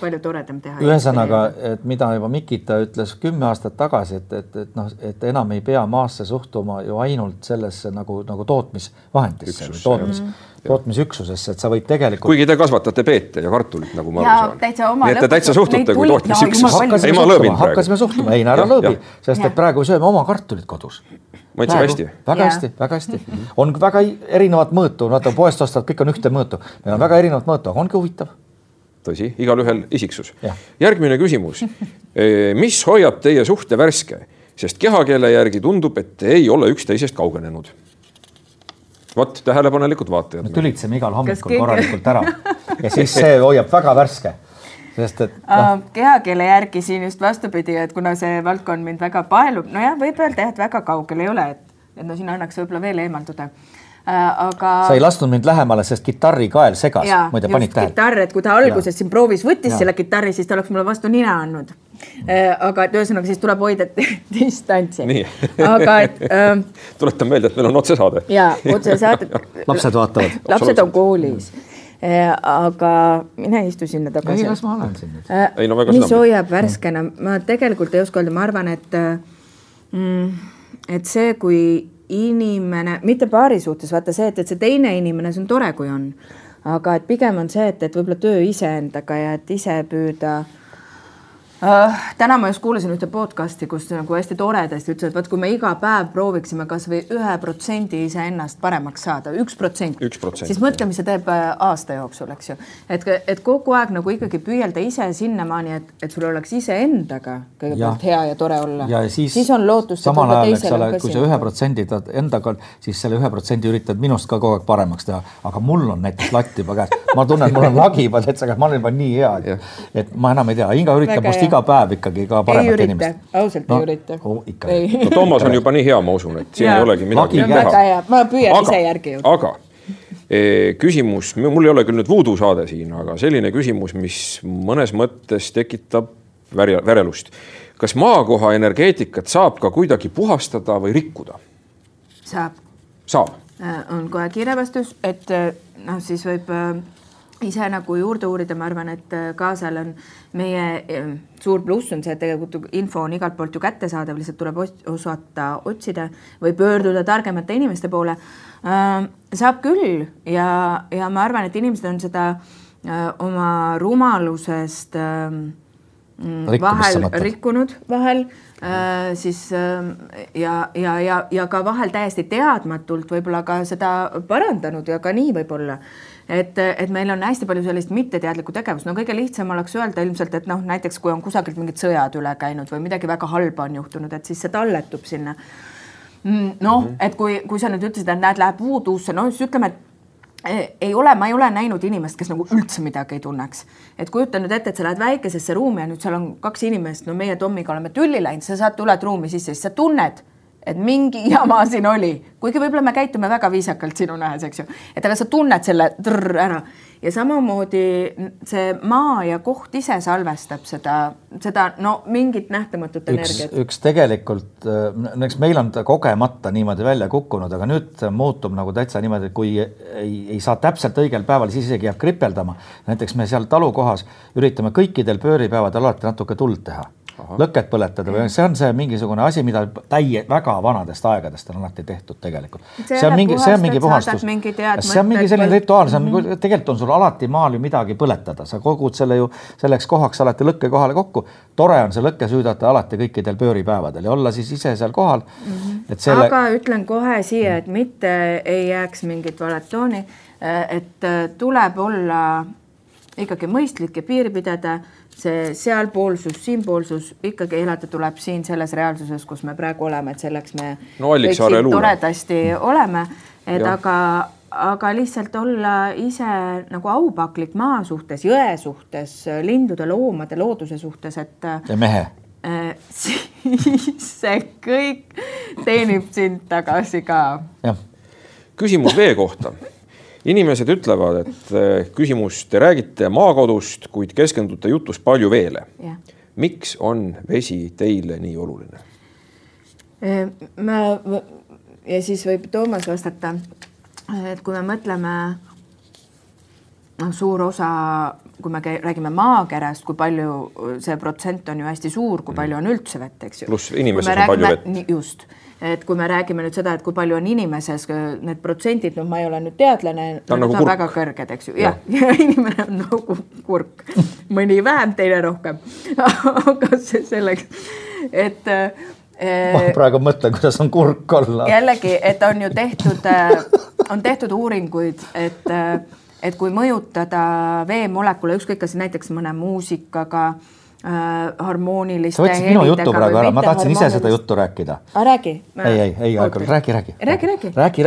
palju toredam teha. ühesõnaga, et mida juba Mikita ütles kümme aastat tagasi, et, et, et noh, et enam ei pea maasse suhtuma ju ainult sellesse nagu, nagu tootmisvahendisse tootmis -hmm. tootmisüksusesse, et sa võid tegelikult. kuigi te kasvatate peete ja kartulit, nagu ma aru saan. nii et te täitsa suhtute kui tootmisüksus. ei, ma lõõbin praegu. hakkasime suhtlema, ei, ära lõõbi, sest et praegu sööme oma kartulit kodus maitseb hästi. väga hästi, väga hästi. on väga erinevat mõõtu, vaata poest ostad, kõik on ühte mõõtu, meil on väga erinevat mõõtu, aga ongi huvitav tõsi, igalühel isiksus. järgmine küsimus. mis hoiab teie suhte värske, sest kehakeele järgi tundub, et te ei ole üksteisest kaugenenud? vot tähelepanelikud vaatajad. me tülitseme igal hommikul korralikult ära ja siis see hoiab väga värske sest et no.. kehakeele järgi siin just vastupidi, et kuna see valdkond mind väga paelub, nojah, võib öelda jah, et väga kaugel ei ole, et, et no siin annaks võib-olla veel eemalduda Äh, aga. sa ei lasknud mind lähemale, sest kitarrikael segas, muide panid tähele. kitarr, et kui ta alguses ja. siin proovis, võttis ja. selle kitarri, siis ta oleks mulle vastu nina andnud. Äh, aga et ühesõnaga siis tuleb hoida distantsi. aga et ähm,. tuletan meelde, et meil on otsesaade. ja otsesaade lapsed vaatavad. lapsed on koolis aga mine istu sinna tagasi. ei, las ma olen siin nüüd. ei no väga mis hoiab värskena, ma tegelikult ei oska öelda, ma arvan, et mm, et see, kui inimene, mitte paari suhtes, vaata see, et, et see teine inimene, see on tore, kui on. aga et pigem on see, et, et võib-olla töö iseendaga ja et ise püüda uh,. täna ma just kuulasin ühte podcast'i, kus nagu hästi toredasti ütles, et vot kui me iga päev prooviksime kasvõi ühe protsendi iseennast paremaks saada, üks protsent, siis mõtle, mis see teeb äh, aasta jooksul, eks ju. et, et kogu aeg nagu ikkagi püüelda ise sinnamaani, et, et sul oleks iseendaga kõigepealt hea ja tore olla. ja siis, siis on lootust. samal ajal, eks ole, kui sa ühe protsendi tahad endaga, siis selle ühe protsendi üritad minust ka kogu aeg paremaks teha, aga mul on näiteks latt juba käes, ma tunnen, mul on lagi juba täitsa käes, ma olen juba nii hea, et, et ma enam ei tea, Inga üritab must iga päev ikkagi ka paremat inimest. ausalt no, ei ürita oh,. ikka. no Toomas on juba nii hea, ma usun, et siin ja. ei olegi midagi teha. ma püüan aga, ise järgi jõuda. aga e, küsimus, mul ei ole küll nüüd voodoo saade siin, aga selline küsimus, mis mõnes mõttes tekitab värja, värelust. kas maakoha energeetikat saab ka kuidagi puhastada või rikkuda? saab. saab? Äh, on kohe kiire vastus, et äh, noh, siis võib äh, ise nagu juurde uurida, ma arvan, et kaasal on meie suur pluss on see, et tegelikult info on igalt poolt ju kättesaadav, lihtsalt tuleb osata otsida või pöörduda targemate inimeste poole. saab küll ja, ja ma arvan, et inimesed on seda oma rumalusest vahel rikkunud vahel Äh, siis ähm, ja, ja, ja, ja ka vahel täiesti teadmatult võib-olla ka seda parandanud ja ka nii võib-olla et, et meil on hästi palju sellist mitteteadlikku tegevust, no kõige lihtsam oleks öelda ilmselt, et noh, näiteks kui on kusagilt mingid sõjad üle käinud või midagi väga halba on juhtunud, et siis see talletub sinna. Mm, noh, mhm. et kui, kui sa nüüd ütlesid, et näed, läheb voodoo'sse, no siis ütleme, et ei ole, ma ei ole näinud inimest, kes nagu üldse midagi ei tunneks. et kujuta nüüd ette, et sa lähed väikesesse ruumi ja nüüd seal on kaks inimest, no meie Tommiga oleme tülli läinud, sa saad, tuled ruumi sisse, siis sa tunned, et mingi jama siin oli, kuigi võib-olla me käitume väga viisakalt sinu nähes, eks ju, et aga sa tunned selle trrr ära ja samamoodi see maa ja koht ise salvestab seda, seda no mingit nähtamatut energiat. üks tegelikult, no eks meil on ta kogemata niimoodi välja kukkunud, aga nüüd muutub nagu täitsa niimoodi, et kui ei, ei saa täpselt õigel päeval, siis isegi jääb kripeldama. näiteks me seal talukohas üritame kõikidel pööripäevadel alati natuke tuld teha lõket põletada või see on see mingisugune asi, mida täie väga vanadest aegadest on alati tehtud tegelikult. see on mingi, see on mingi puhastus, see on mingi selline rituaal, see on mm -hmm. tegelikult on sul alati maal ju midagi põletada, sa kogud selle ju selleks kohaks alati lõkke kohale kokku. tore on see lõkke süüdata alati kõikidel pööripäevadel ja olla siis ise seal kohal mm. -hmm. et selle. aga ütlen kohe siia, et mitte ei jääks mingit valet tooni, et tuleb olla ikkagi mõistlik ja piiri pidada see sealpoolsus, siinpoolsus ikkagi elada tuleb siin selles reaalsuses, kus me praegu oleme, et selleks me no, toredasti oleme, et ja. aga, aga lihtsalt olla ise nagu aupaklik maa suhtes, jõe suhtes, lindude, loomade, looduse suhtes, et. ja mehe äh,. siis see kõik teenib sind tagasi ka. küsimus vee kohta inimesed ütlevad, et eh, küsimus, te räägite maakodust, kuid keskendute jutus palju veele. miks on vesi teile nii oluline? Eh, ma ja siis võib Toomas vastata, et kui me mõtleme noh, suur osa, kui me räägime maakerast, kui palju see protsent on ju hästi suur, kui palju on üldse vett, eks ju. pluss inimesed on räägime, palju vett. just et kui me räägime nüüd seda, et kui palju on inimeses need protsendid, noh, ma ei ole nüüd teadlane, need nagu on väga kõrged, eks ju, jah. Ja, ja inimene on nagu kurk, mõni vähem, teine rohkem. Aga see selleks, et ma praegu mõtlen, kuidas on kurk olla. jällegi, et on ju tehtud, on tehtud uuringuid, et, et kui mõjutada veemolekule, ükskõik kas näiteks mõne muusikaga äh, harmooniliste. sa võtsid minu juttu praegu ära, ma tahtsin ise seda juttu rääkida. räägi. ei, ei, ei, räägi, räägi. räägi, räägi. räägi,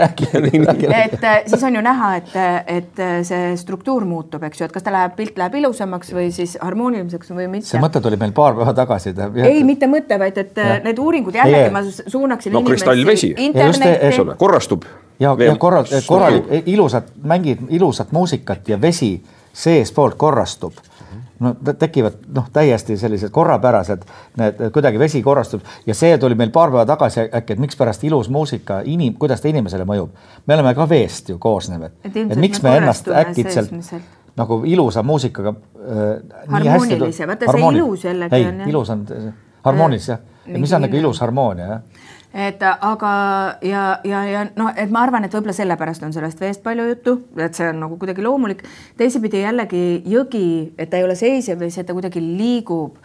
räägi. et äh, siis on ju näha, et, et äh, see struktuur muutub, eks ju, et kas ta läheb, pilt läheb ilusamaks või siis harmooniliseks või mitte. see mõte tuli meil paar päeva tagasi. ei, mitte mõte, vaid et ja. need uuringud jällegi ma suunaksin. no kristallvesi, eks ole, korrastub. ja, ja korral, korralik, ilusat mängid, ilusat muusikat ja vesi seestpoolt korrastub no tekivad noh, täiesti sellised korrapärased, need kuidagi vesi korrastub ja see tuli meil paar päeva tagasi äkki, et mikspärast ilus muusika inim-, kuidas ta inimesele mõjub. me oleme ka veest ju koosnev, et, miks me ennast äkitselt nagu ilusa muusikaga äh,. harmoonilise, vaata see ilus jällegi on. ei, ilus on harmoonilis jah. mis on nagu ilus harmoonia jah et aga ja, ja, ja noh, et ma arvan, et võib-olla sellepärast on sellest veest palju juttu, et see on nagu kuidagi loomulik. teisipidi jällegi jõgi, et ta ei ole seisev vesi, et ta kuidagi liigub.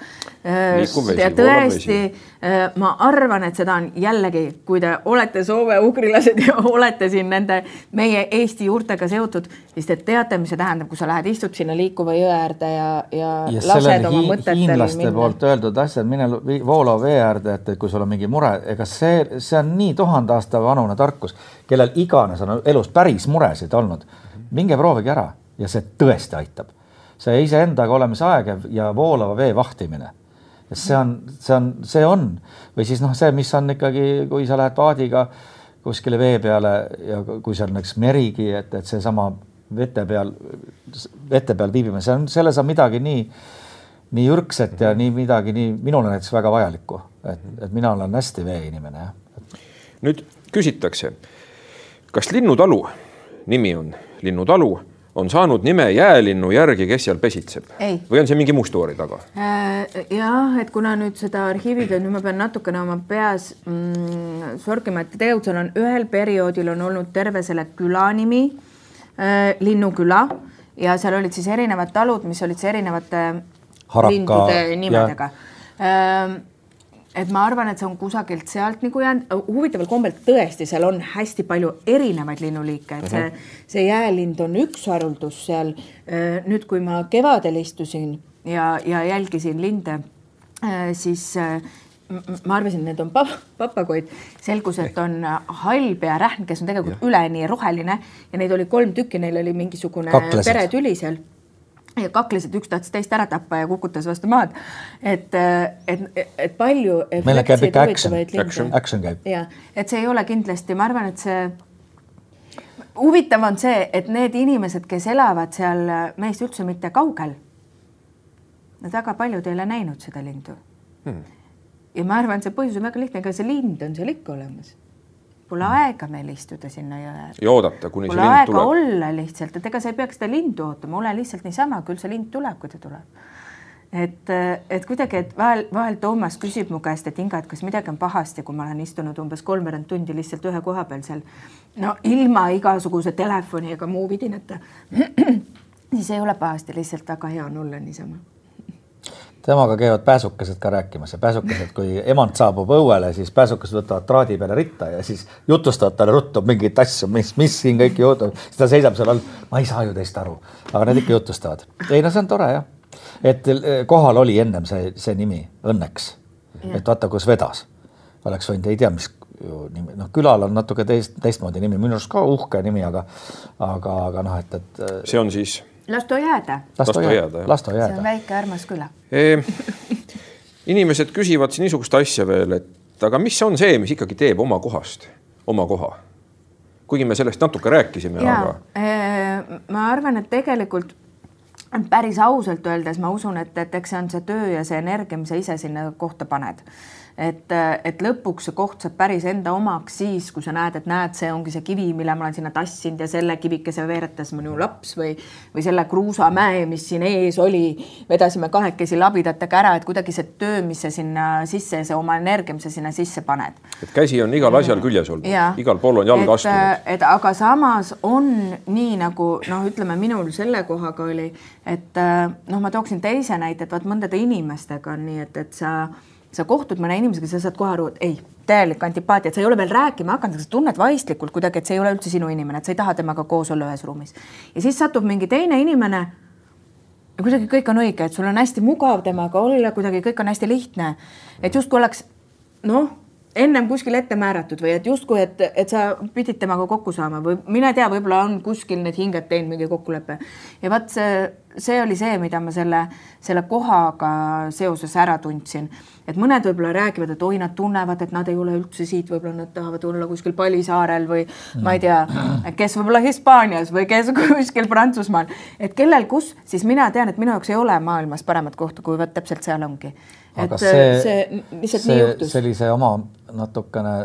ja tõesti, äh, ma arvan, et seda on jällegi, kui te olete soome-ugrilased ja olete siin nende meie Eesti juurtega seotud, siis te teate, mis see tähendab, kui sa lähed, istud sinna liikuva jõe äärde ja, ja, ja lased oma mõtetel minna. hiinlaste poolt öeldud asjad, mine voolava vee äärde, et kui sul on mingi mure, ega see see, see on nii tuhande aasta vanune tarkus, kellel iganes on elus päris muresid olnud. minge proovige ära ja see tõesti aitab. see iseendaga olemise aeg ja voolava vee vahtimine. See on, see on, see on või siis noh, see, mis on ikkagi, kui sa lähed paadiga kuskile vee peale ja kui seal näiteks merigi, et, et seesama vete peal, vete peal viibimine, see on, selles on midagi nii nii ürgset ja nii midagi nii minule näiteks väga vajalikku, et, et mina olen hästi veeinimene, jah. nüüd küsitakse, kas Linnutalu, nimi on Linnutalu, on saanud nime jäälinnu järgi, kes seal pesitseb? või on see mingi muu story taga äh,? jah, et kuna nüüd seda arhiiviga, nüüd ma pean natukene oma peas mm, sorkima, et tegelikult seal on ühel perioodil on olnud terve selle küla nimi äh,, Linnuküla ja seal olid siis erinevad talud, mis olid siis erinevate lindude nimedega. Et ma arvan, et see on kusagilt sealt nagu jäänud, huvitaval kombel tõesti, seal on hästi palju erinevaid linnuliike, et see, mhm. see jäälind on üks haruldus seal. Ehm, nüüd, kui ma kevadel istusin ja, ja jälgisin linde, ehm, siis ma arvasin, et need on papagoid, selgus, et on hallpearähn, kes on tegelikult ja. üleni roheline ja neid oli kolm tükki, neil oli mingisugune Kaklesid. peretüli seal ja kaklesid, üks tahtis teist ära tappa ja kukutas vastu maad. et, et, et palju. meile käib ikka action, action, action käib. ja, et see ei ole kindlasti, ma arvan, et see huvitav on see, et need inimesed, kes elavad seal meist üldse mitte kaugel, nad väga paljud ei ole näinud seda lindu hmm.. ja ma arvan, et see põhjus on väga lihtne, ega see lind on seal ikka olemas Pole aega meil istuda sinna jõe äärde. ja oodata, kuni Pole see lind tuleb. olla lihtsalt, et ega sa ei peaks seda lindu ootama, ole lihtsalt niisama, küll see lind tuleb, kui ta tuleb. et, et kuidagi, et vahel, vahel Toomas küsib mu käest, et Inga, et kas midagi on pahasti, kui ma olen istunud umbes kolmveerand tundi lihtsalt ühe koha peal seal. no ilma igasuguse telefoni ega muu vidinata. siis ei ole pahasti, lihtsalt väga hea on olla niisama temaga käivad pääsukesed ka rääkimas ja pääsukesed, kui emand saabub õuele, siis pääsukesed võtavad traadi peale ritta ja siis jutustavad talle ruttu mingeid asju, mis, mis siin kõik juhtub. siis ta seisab seal all, ma ei saa ju teist aru, aga nad ikka jutustavad. ei no see on tore jah, et eh, kohal oli ennem see, see nimi õnneks, et vaata, kus vedas. oleks võinud, ei tea, mis ju nimi, noh, külal on natuke teist, teistmoodi nimi, minu arust ka uhke nimi, aga, aga, aga noh, et, et. see on siis las ta jääda. las ta jääda, las ta jääda. see on väike armas küla e,. inimesed küsivad siin niisugust asja veel, et aga mis on see, mis ikkagi teeb oma kohast oma koha? kuigi me sellest natuke rääkisime, aga. ma arvan, et tegelikult päris ausalt öeldes ma usun, et, et eks see on see töö ja see energia, mis sa ise sinna kohta paned et, et lõpuks see koht saab päris enda omaks siis, kui sa näed, et näed, see ongi see kivi, mille ma olen sinna tassinud ja selle kivikese veeretas minu laps või, või selle kruusamäe, mis siin ees oli, vedasime kahekesi labidatega ära, et kuidagi see töö, mis sa sinna sisse ja see oma energia, mis sa sinna sisse paned. et käsi on igal asjal küljes olnud, igal pool on jalg et, astunud. et aga samas on nii nagu noh, ütleme minul selle kohaga oli, et noh, ma tooksin teise näite, et vaat mõndade inimestega on nii, et, et sa sa kohtud mõne inimesega, sa saad kohe aru, et ei, täielik antipaatia, et sa ei ole veel rääkima hakanud, sa tunned vaistlikult kuidagi, et see ei ole üldse sinu inimene, et sa ei taha temaga koos olla ühes ruumis. ja siis satub mingi teine inimene ja kuidagi kõik on õige, et sul on hästi mugav temaga olla, kuidagi kõik on hästi lihtne. et justkui oleks noh, ennem kuskil ette määratud või et justkui, et, et sa pidid temaga kokku saama või mine tea, võib-olla on kuskil need hinged teinud mingi kokkulepe. ja vaat see see oli see, mida ma selle, selle kohaga seoses ära tundsin. Et mõned võib-olla räägivad, et oi, nad tunnevad, et nad ei ole üldse siit, võib-olla nad tahavad olla kuskil Palisaarel või ma ei tea, kes võib-olla Hispaanias või kes kuskil Prantsusmaal. et kellel kus, siis mina tean, et minu jaoks ei ole maailmas paremat kohta, kui vot täpselt seal ongi. et see, see lihtsalt see, nii juhtus. sellise oma natukene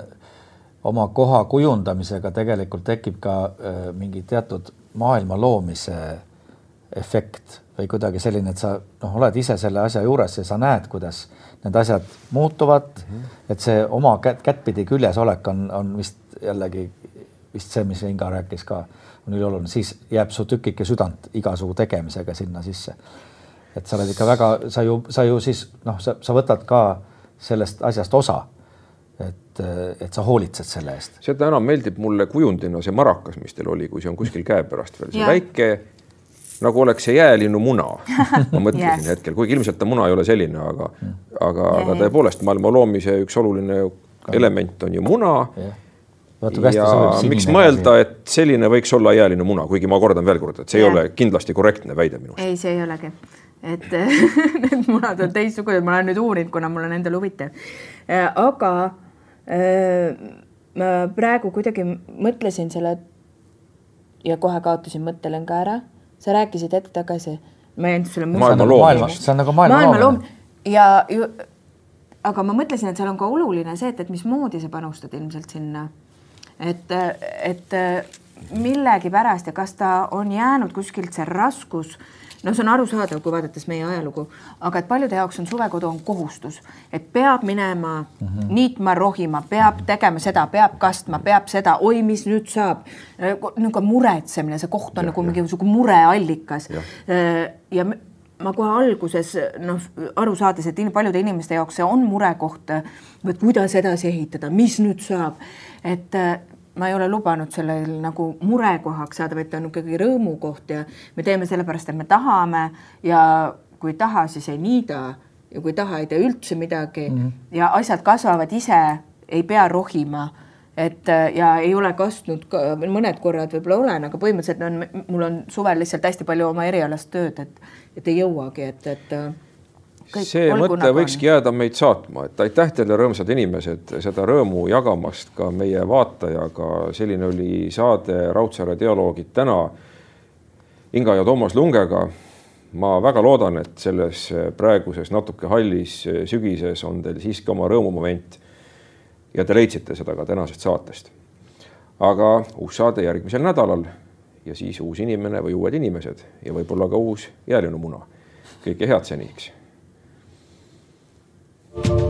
oma koha kujundamisega tegelikult tekib ka äh, mingi teatud maailma loomise efekt või kuidagi selline, et sa noh, oled ise selle asja juures ja sa näed, kuidas need asjad muutuvad mm. -hmm. et see oma kätt, kättpidi küljes olek on, on vist jällegi vist see, mis Inga rääkis ka, on ülioluline, siis jääb su tükike südant igasugu tegemisega sinna sisse. et sa oled ikka väga, sa ju, sa ju siis noh, sa, sa võtad ka sellest asjast osa et, et sa hoolitsed selle eest. seda enam meeldib mulle kujundina see marakas, mis teil oli, kui see on kuskil käepärast veel, see yeah. väike nagu oleks see jäälinnu muna, ma mõtlesin yes. hetkel, kuigi ilmselt ta muna ei ole selline, aga mm., aga aga tõepoolest maailma loomise üks oluline element on ju muna yeah ja miks mõelda, et selline võiks olla jääline muna, kuigi ma kordan veel kord, et see ja. ei ole kindlasti korrektne väide minu arust. ei, see ei olegi, et need munad on teistsugused, ma olen nüüd uurinud, kuna mul on endal huvitav. Äh, aga äh, ma praegu kuidagi mõtlesin selle ja kohe kaotasin mõttelõnga ära. Sa rääkisid hetk tagasi, ma jäin sulle maailma loomist. see on nagu maailma, maailma loomine. ja ju, aga ma mõtlesin, et seal on ka oluline see, et, et mismoodi sa panustad ilmselt sinna et, et millegipärast ja kas ta on jäänud kuskilt see raskus noh, see on arusaadav, kui vaadates meie ajalugu, aga et paljude jaoks on suvekodu on kohustus, et peab minema mm -hmm. niitma, rohima, peab tegema seda, peab kastma, peab seda, oi, mis nüüd saab. nagu muretsemine, see koht on ja, nagu mingisugune mureallikas. ja, ja ma kohe alguses noh, aru saades, et paljude inimeste jaoks see on murekoht, et kuidas edasi ehitada, mis nüüd saab et äh, ma ei ole lubanud sellel nagu murekohaks saada, vaid ta on ikkagi rõõmukoht ja me teeme sellepärast, et me tahame ja kui ei taha, siis ei niida ja kui ei taha, ei tee üldse midagi mm -hmm. ja asjad kasvavad ise, ei pea rohima et ja ei ole kastnud ka, mõned korrad võib-olla olen, aga põhimõtteliselt on, mul on suvel lihtsalt hästi palju oma erialast tööd, et, et ei jõuagi, et, et Kõik see mõte nagu võikski jääda meid saatma, et aitäh teile, rõõmsad inimesed, seda rõõmu jagamast ka meie vaatajaga. selline oli saade Raudsaare dialoogid täna Inga ja Toomas Lungega. ma väga loodan, et selles praeguses natuke hallis sügises on teil siiski oma rõõmumoment. ja te leidsite seda ka tänasest saatest. aga uus saade järgmisel nädalal ja siis uus inimene või uued inimesed ja võib-olla ka uus jäälinumuna. kõike head seniks Thank you.